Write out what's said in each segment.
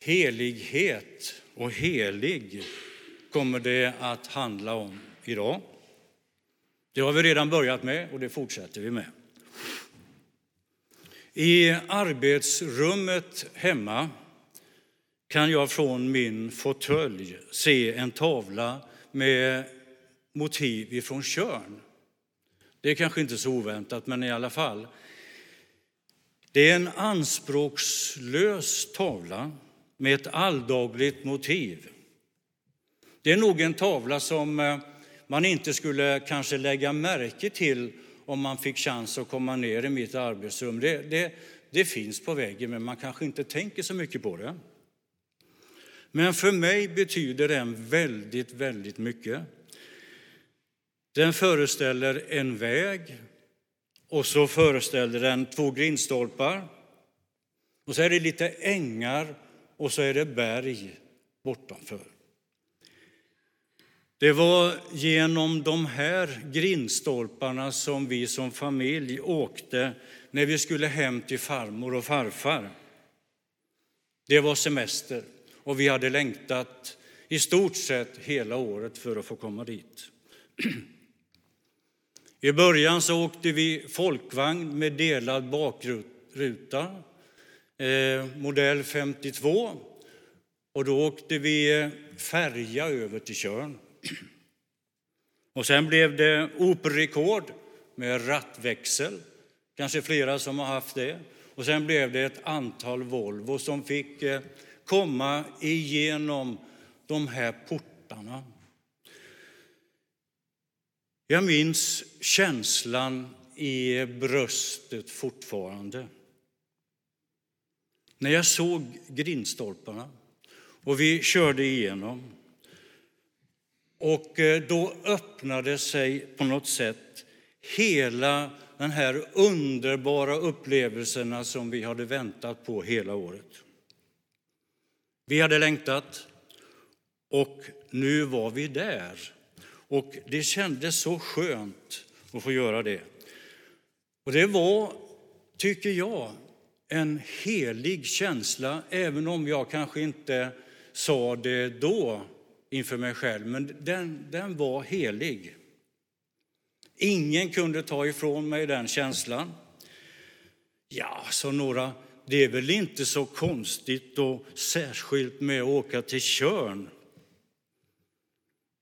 Helighet och helig kommer det att handla om idag. Det har vi redan börjat med och det fortsätter vi med. I arbetsrummet hemma kan jag från min fåtölj se en tavla med motiv ifrån Körn. Det är kanske inte så oväntat, men i alla fall. Det är en anspråkslös tavla med ett alldagligt motiv. Det är nog en tavla som eh, man inte skulle kanske lägga märke till om man fick chans att komma ner i mitt arbetsrum. Det, det, det finns på väggen, men man kanske inte tänker så mycket på det. Men för mig betyder den väldigt, väldigt mycket. Den föreställer en väg och så föreställer den två grindstolpar. Och så är det lite ängar och så är det berg bortanför. Det var genom de här grindstolparna som vi som familj åkte när vi skulle hem till farmor och farfar. Det var semester och vi hade längtat i stort sett hela året för att få komma dit. I början så åkte vi folkvagn med delad bakruta, eh, modell 52. Och då åkte vi eh, färja över till Körn. Och sen blev det operrekord med rattväxel, kanske flera som har haft det. Och sen blev det ett antal Volvo som fick eh, komma igenom de här portarna. Jag minns känslan i bröstet fortfarande. När jag såg grindstolparna och vi körde igenom. Och eh, då öppnade sig på något sätt hela den här underbara upplevelserna som vi hade väntat på hela året. Vi hade längtat och nu var vi där. Och det kändes så skönt att få göra det. Och det var, tycker jag, en helig känsla, även om jag kanske inte sa det då inför mig själv, men den, den var helig. Ingen kunde ta ifrån mig den känslan. Ja, så några, det är väl inte så konstigt och särskilt med att åka till Körn.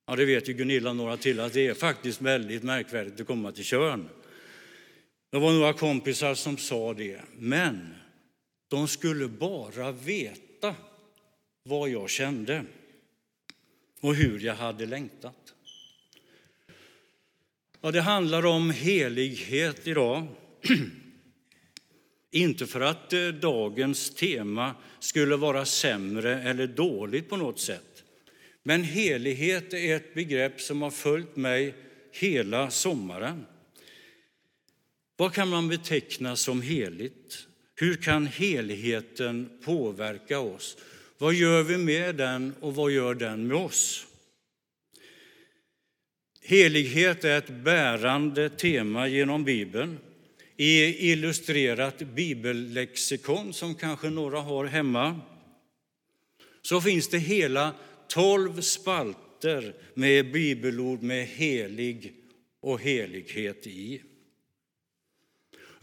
Ja, det vet ju Gunilla några till att det är faktiskt väldigt märkvärdigt att komma till Körn. Det var några kompisar som sa det, men de skulle bara veta vad jag kände och hur jag hade längtat. Ja, det handlar om helighet idag. Inte för att eh, dagens tema skulle vara sämre eller dåligt på något sätt. Men helighet är ett begrepp som har följt mig hela sommaren. Vad kan man beteckna som heligt? Hur kan heligheten påverka oss? Vad gör vi med den och vad gör den med oss? Helighet är ett bärande tema genom Bibeln. I illustrerat bibellexikon, som kanske några har hemma, så finns det hela tolv spalter med bibelord med helig och helighet i.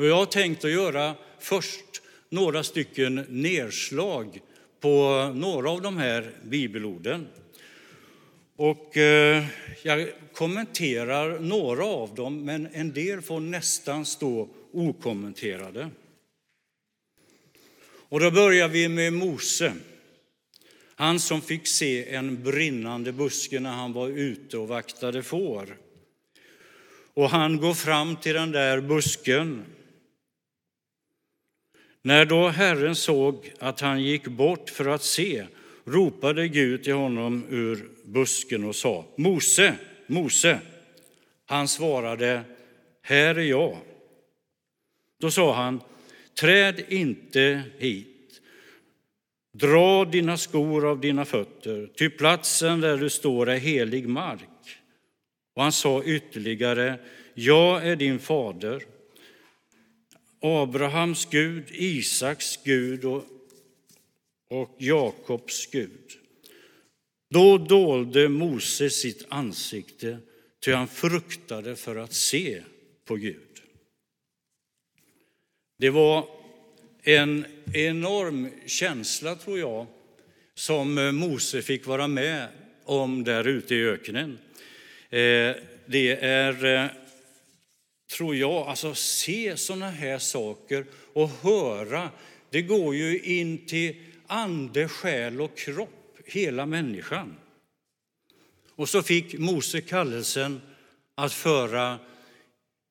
Och jag har tänkt att göra först några stycken nedslag på några av de här bibelorden. Och eh, jag kommenterar några av dem, men en del får nästan stå okommenterade. Och då börjar vi med Mose. Han som fick se en brinnande buske när han var ute och vaktade får. Och han går fram till den där busken när då Herren såg att han gick bort för att se ropade Gud till honom ur busken och sa Mose, Mose. Han svarade, här är jag. Då sa han, träd inte hit. Dra dina skor av dina fötter, ty platsen där du står är helig mark. Och han sa ytterligare, jag är din fader, Abrahams Gud, Isaks Gud och, och Jakobs Gud. Då dolde Mose sitt ansikte, ty han fruktade för att se på Gud. Det var en enorm känsla, tror jag, som eh, Mose fick vara med om där ute i öknen. Eh, det är, eh, tror jag, alltså se sådana här saker och höra. Det går ju in till ande, själ och kropp, hela människan. Och så fick Mose kallelsen att föra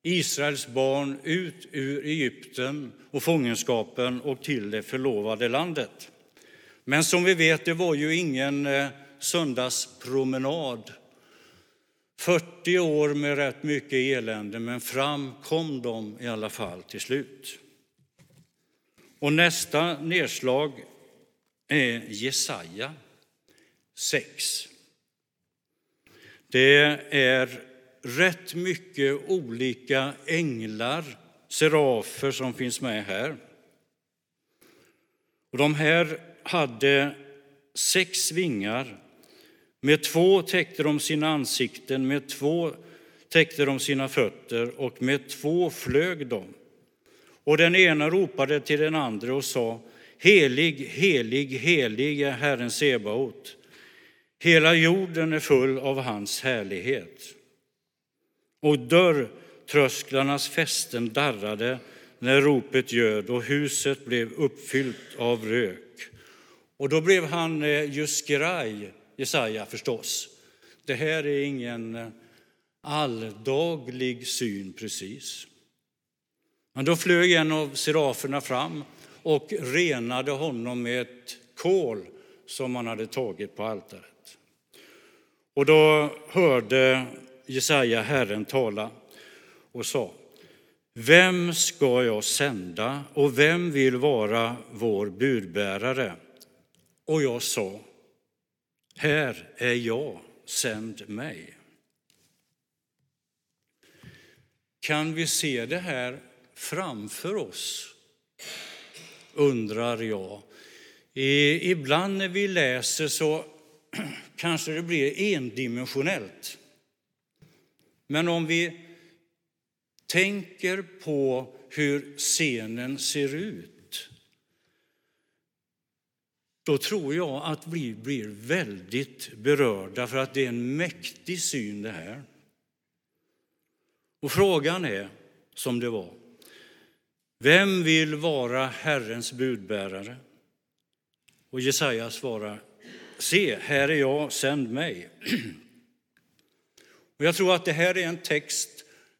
Israels barn ut ur Egypten och fångenskapen och till det förlovade landet. Men som vi vet, det var ju ingen eh, söndagspromenad. 40 år med rätt mycket elände, men fram kom de i alla fall till slut. Och nästa nedslag är Jesaja 6. Det är rätt mycket olika änglar, serafer, som finns med här. Och de här hade sex vingar. Med två täckte de sina ansikten, med två täckte de sina fötter och med två flög de. Och den ena ropade till den andra och sa Helig, helig, helig är Herren Sebaot. Hela jorden är full av hans härlighet. Och dörrtrösklarnas fästen darrade när ropet ljöd och huset blev uppfyllt av rök. Och då blev han eh, ju skraj, Jesaja förstås. Det här är ingen eh, alldaglig syn precis. Men då flög en av seraferna fram och renade honom med ett kol som man hade tagit på altaret. Och då hörde Jesaja Herren tala och sa Vem ska jag sända och vem vill vara vår budbärare? Och jag sa här är jag, sänd mig. Kan vi se det här framför oss? Undrar jag. Ibland när vi läser så kanske det blir endimensionellt. Men om vi tänker på hur scenen ser ut då tror jag att vi blir väldigt berörda för att det är en mäktig syn det här. Och frågan är, som det var, vem vill vara Herrens budbärare? Och Jesaja svarar, se, här är jag, sänd mig. Och jag tror att det här är en text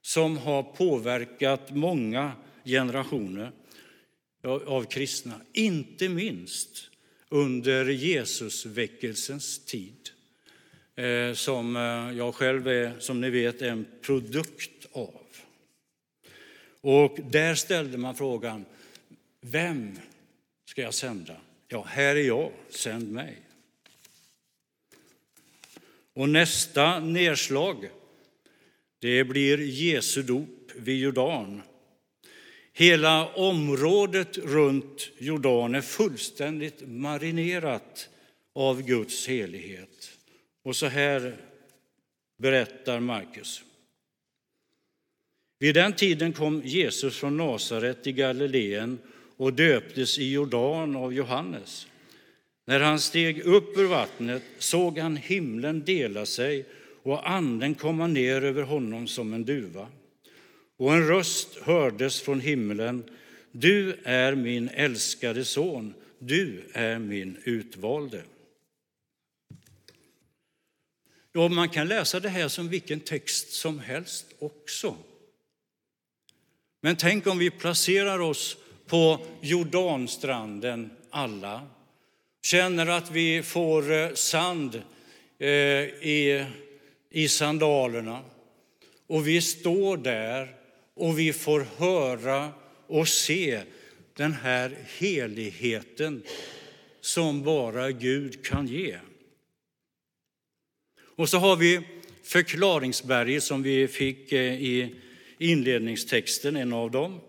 som har påverkat många generationer av kristna, inte minst under Jesusväckelsens tid, eh, som eh, jag själv är, som ni vet, en produkt av. Och där ställde man frågan, vem ska jag sända? Ja, här är jag, sänd mig. Och nästa nedslag, det blir Jesu dop vid Jordan. Hela området runt Jordan är fullständigt marinerat av Guds helighet. Och så här berättar Markus. Vid den tiden kom Jesus från Nasaret i Galileen och döptes i Jordan av Johannes. När han steg upp ur vattnet såg han himlen dela sig och anden komma ner över honom som en duva. Och en röst hördes från himlen. Du är min älskade son, du är min utvalde. Ja, man kan läsa det här som vilken text som helst också. Men tänk om vi placerar oss på Jordanstranden alla känner att vi får eh, sand eh, i, i sandalerna. Och vi står där och vi får höra och se den här heligheten som bara Gud kan ge. Och så har vi förklaringsberget som vi fick eh, i inledningstexten, en av dem.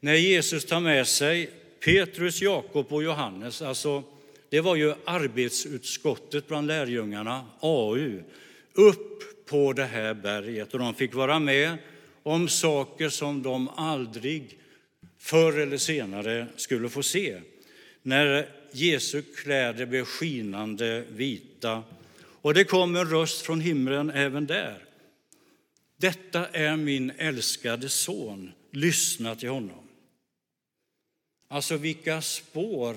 När Jesus tar med sig Petrus, Jakob och Johannes, alltså det var ju arbetsutskottet bland lärjungarna, AU, upp på det här berget. Och de fick vara med om saker som de aldrig förr eller senare skulle få se. När Jesu kläder blev skinande vita. Och det kom en röst från himlen även där. Detta är min älskade son, lyssna till honom. Alltså vilka spår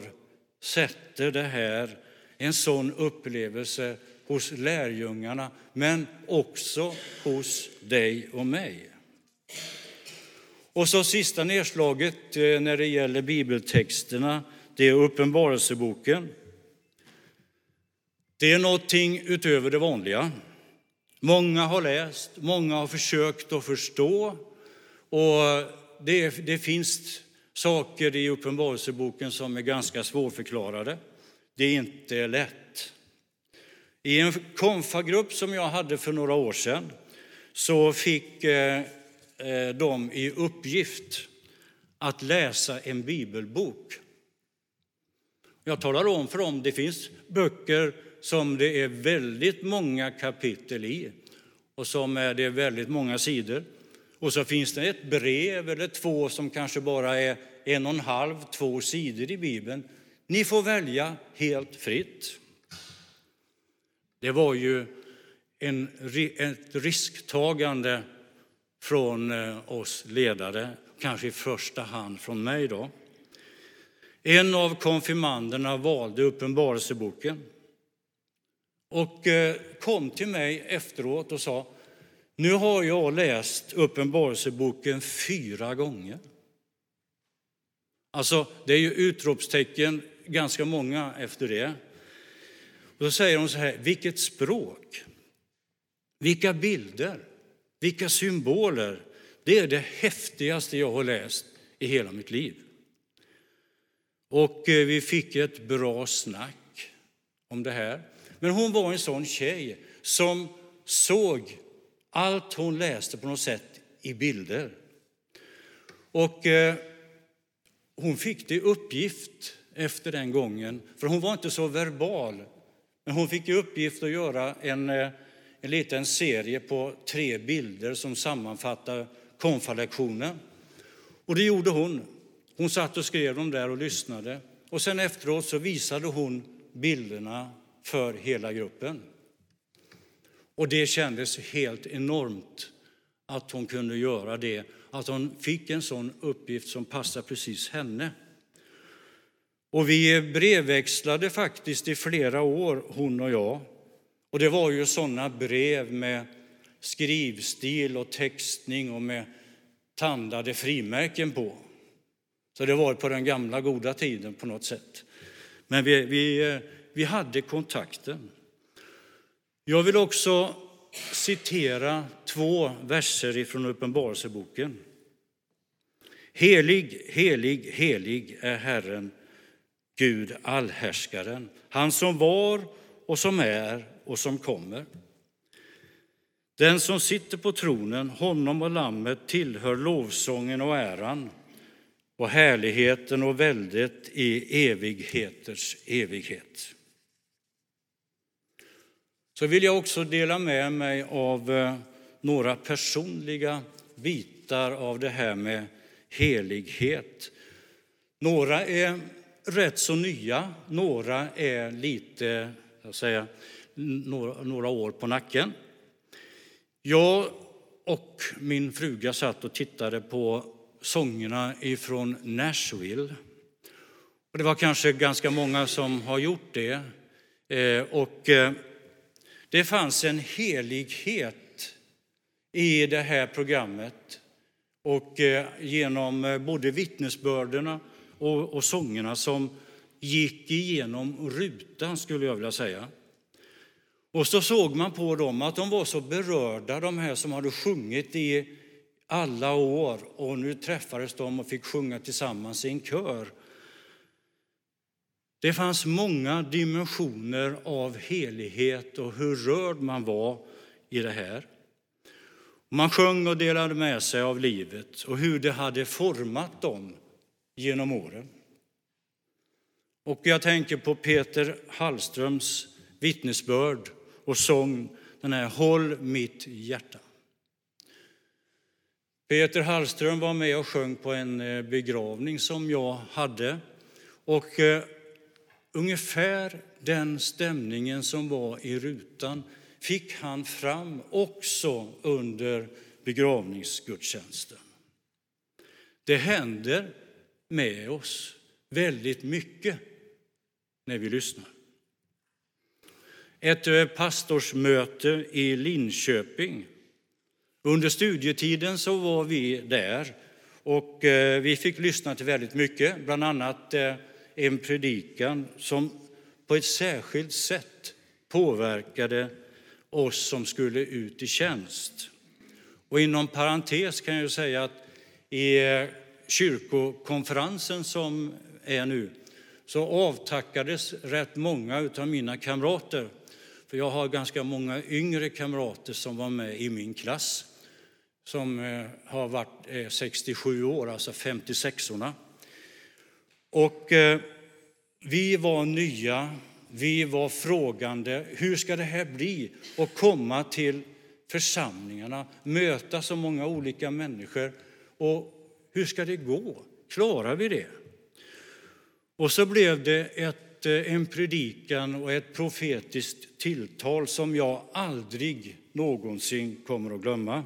sätter det här en sån upplevelse hos lärjungarna, men också hos dig och mig. Och så sista nedslaget eh, när det gäller bibeltexterna, det är Uppenbarelseboken. Det är någonting utöver det vanliga. Många har läst, många har försökt att förstå och det, det finns saker i Uppenbarelseboken som är ganska svårförklarade. Det är inte lätt. I en konfagrupp som jag hade för några år sedan så fick eh, Eh, dem i uppgift att läsa en bibelbok. Jag talar om för dem, det finns böcker som det är väldigt många kapitel i och som är det väldigt många sidor. Och så finns det ett brev eller två som kanske bara är en och en halv, två sidor i Bibeln. Ni får välja helt fritt. Det var ju en, ett risktagande från eh, oss ledare, kanske i första hand från mig. då. En av konfirmanderna valde Uppenbarelseboken och eh, kom till mig efteråt och sa nu har jag läst Uppenbarelseboken fyra gånger. Alltså, det är ju utropstecken ganska många efter det. Och då säger hon så här, vilket språk, vilka bilder, vilka symboler. Det är det häftigaste jag har läst i hela mitt liv. Och eh, vi fick ett bra snack om det här. Men hon var en sån tjej som såg allt hon läste på något sätt i bilder. Och eh, hon fick det uppgift efter den gången, för hon var inte så verbal. Men hon fick i uppgift att göra en, eh, en liten serie på tre bilder som sammanfattar konfalektionen. Och det gjorde hon. Hon satt och skrev dem där och lyssnade. Och sen efteråt så visade hon bilderna för hela gruppen. Och det kändes helt enormt att hon kunde göra det, att hon fick en sån uppgift som passar precis henne. Och vi brevväxlade faktiskt i flera år, hon och jag. Och det var ju såna brev med skrivstil och textning och med tandade frimärken på. Så det var på den gamla goda tiden på något sätt. Men vi, vi, eh, vi hade kontakten. Jag vill också citera två verser från Uppenbarelseboken. Helig, helig, helig är Herren, Gud allhärskaren, han som var och som är och som kommer. Den som sitter på tronen, honom och lammet tillhör lovsången och äran och härligheten och väldet i evigheters evighet. Så vill jag också dela med mig av eh, några personliga bitar av det här med helighet. Några är rätt så nya, några är lite, jag säger, några, några år på nacken. Jag och min fruga satt och tittade på sångerna ifrån Nashville. Och det var kanske ganska många som har gjort det. Eh, och eh, det fanns en helighet i det här programmet och eh, genom eh, både vittnesbörderna och, och sångerna som gick igenom rutan, skulle jag vilja säga. Och så såg man på dem att de var så berörda, de här som hade sjungit i alla år och nu träffades de och fick sjunga tillsammans i en kör. Det fanns många dimensioner av helighet och hur rörd man var i det här. Man sjöng och delade med sig av livet och hur det hade format dem genom åren. Och jag tänker på Peter Hallströms vittnesbörd och sång, den här Håll mitt hjärta. Peter Hallström var med och sjöng på en eh, begravning som jag hade. Och eh, ungefär den stämningen som var i rutan fick han fram också under begravningsgudstjänsten. Det händer med oss väldigt mycket när vi lyssnar. Ett pastorsmöte i Linköping. Under studietiden så var vi där och eh, vi fick lyssna till väldigt mycket, bland annat eh, en predikan som på ett särskilt sätt påverkade oss som skulle ut i tjänst. Och inom parentes kan jag säga att i eh, kyrkokonferensen som är nu så avtackades rätt många av mina kamrater. För jag har ganska många yngre kamrater som var med i min klass som eh, har varit eh, 67 år, alltså 56orna. Och eh, vi var nya, vi var frågande. Hur ska det här bli? att komma till församlingarna, möta så många olika människor. Och hur ska det gå? Klarar vi det? Och så blev det ett, en predikan och ett profetiskt tilltal som jag aldrig någonsin kommer att glömma.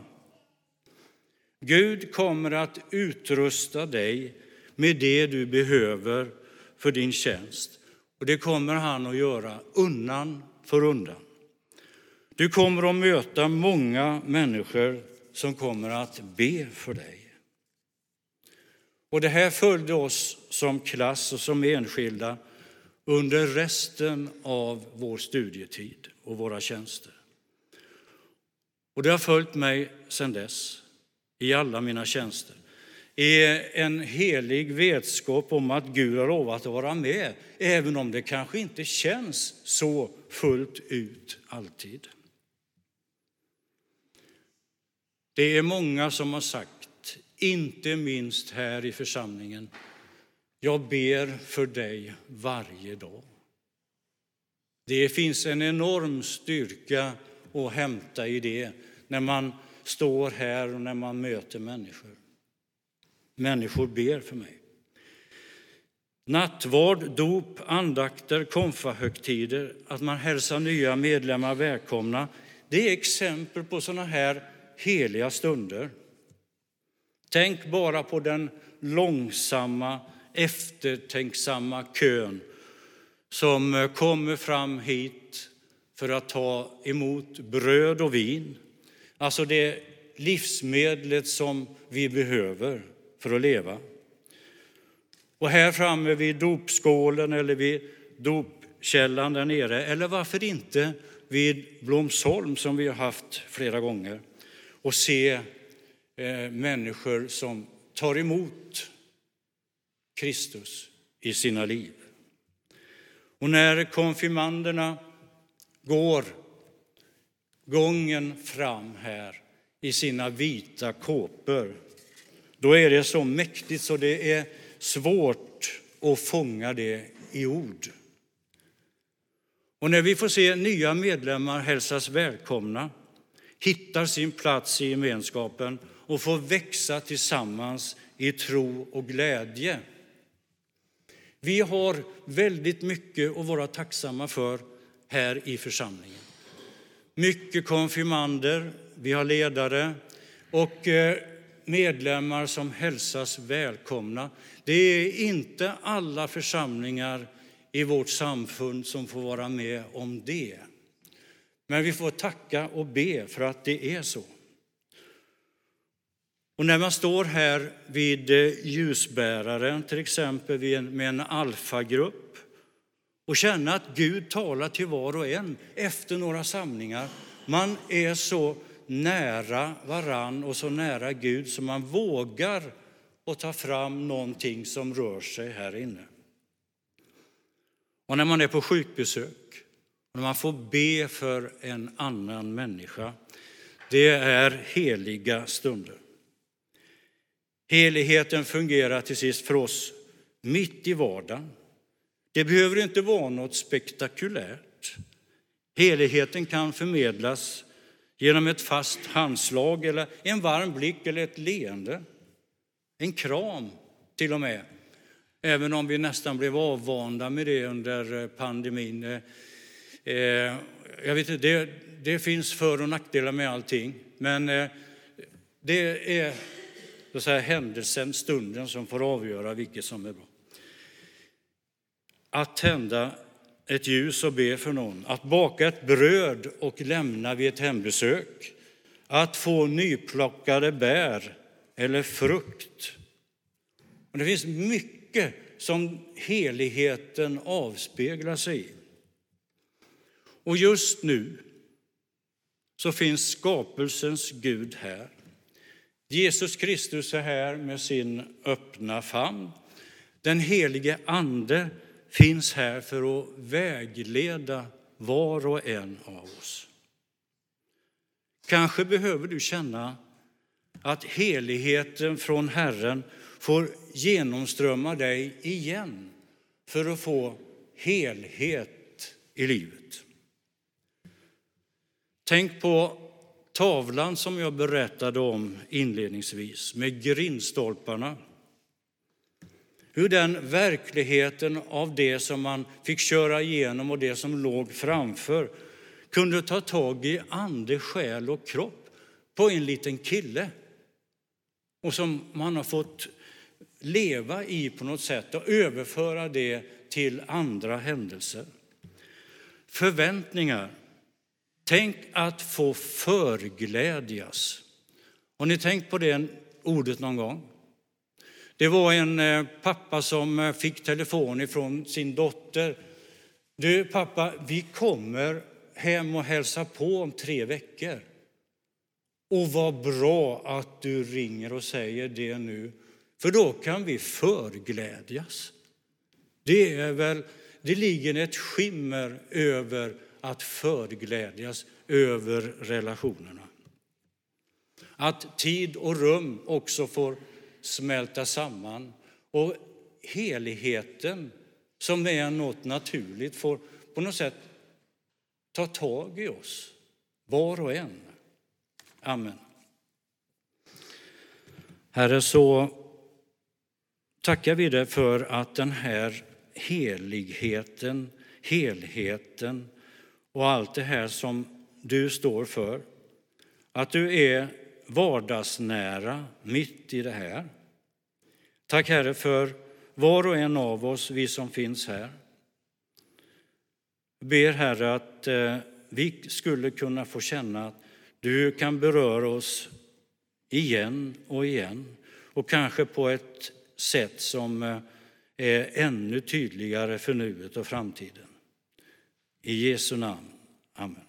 Gud kommer att utrusta dig med det du behöver för din tjänst. Och det kommer han att göra undan för undan. Du kommer att möta många människor som kommer att be för dig. Och det här följde oss som klass och som enskilda under resten av vår studietid och våra tjänster. Och det har följt mig sedan dess i alla mina tjänster. I en helig vetskap om att Gud har lovat att vara med, även om det kanske inte känns så fullt ut alltid. Det är många som har sagt inte minst här i församlingen. Jag ber för dig varje dag. Det finns en enorm styrka att hämta i det när man står här och när man möter människor. Människor ber för mig. Nattvard, dop, andakter, konfahögtider, att man hälsar nya medlemmar välkomna. Det är exempel på sådana här heliga stunder. Tänk bara på den långsamma, eftertänksamma kön som eh, kommer fram hit för att ta emot bröd och vin. Alltså det livsmedlet som vi behöver för att leva. Och här framme vid dopskålen eller vid dopkällan där nere, eller varför inte vid Blomsholm som vi har haft flera gånger, och se Eh, människor som tar emot Kristus i sina liv. Och när konfirmanderna går gången fram här i sina vita kåpor, då är det så mäktigt så det är svårt att fånga det i ord. Och när vi får se nya medlemmar hälsas välkomna, hittar sin plats i gemenskapen och får växa tillsammans i tro och glädje. Vi har väldigt mycket att vara tacksamma för här i församlingen. Mycket konfirmander, vi har ledare och eh, medlemmar som hälsas välkomna. Det är inte alla församlingar i vårt samfund som får vara med om det. Men vi får tacka och be för att det är så. Och när man står här vid eh, ljusbäraren, till exempel med en alfagrupp och känner att Gud talar till var och en efter några samlingar. Man är så nära varann och så nära Gud så man vågar att ta fram någonting som rör sig här inne. Och när man är på sjukbesök och när man får be för en annan människa. Det är heliga stunder. Heligheten fungerar till sist för oss mitt i vardagen. Det behöver inte vara något spektakulärt. Heligheten kan förmedlas genom ett fast handslag eller en varm blick eller ett leende. En kram till och med, även om vi nästan blev avvanda med det under eh, pandemin. Eh, eh, jag vet inte, det, det finns för och nackdelar med allting, men det är så säga, händelsen, stunden som får avgöra vilket som är bra. Att tända ett ljus och be för någon, att baka ett bröd och lämna vid ett hembesök, att få nyplockade bär eller frukt. Och det finns mycket som heligheten avspeglar sig i. Och just nu så finns skapelsens Gud här. Jesus Kristus är här med sin öppna famn. Den helige Ande finns här för att vägleda var och en av oss. Kanske behöver du känna att heligheten från Herren får genomströmma dig igen för att få helhet i livet. Tänk på tavlan som jag berättade om inledningsvis med grindstolparna. Hur den verkligheten av det som man fick köra igenom och det som låg framför kunde ta tag i ande, själ och kropp på en liten kille. Och som man har fått leva i på något sätt och överföra det till andra händelser. Förväntningar. Tänk att få förglädjas. Har ni tänkt på det ordet någon gång? Det var en eh, pappa som eh, fick telefon ifrån sin dotter. Du pappa, vi kommer hem och hälsar på om tre veckor. Och vad bra att du ringer och säger det nu, för då kan vi förglädjas. Det, är väl, det ligger ett skimmer över att förglädjas över relationerna. Att tid och rum också får smälta samman och heligheten som är något naturligt får på något sätt ta tag i oss, var och en. Amen. Herre, så tackar vi dig för att den här heligheten, helheten och allt det här som du står för, att du är vardagsnära mitt i det här. Tack Herre för var och en av oss, vi som finns här. Jag ber Herre att eh, vi skulle kunna få känna att du kan beröra oss igen och igen och kanske på ett sätt som eh, är ännu tydligare för nuet och framtiden. I Jesu namn. Amen.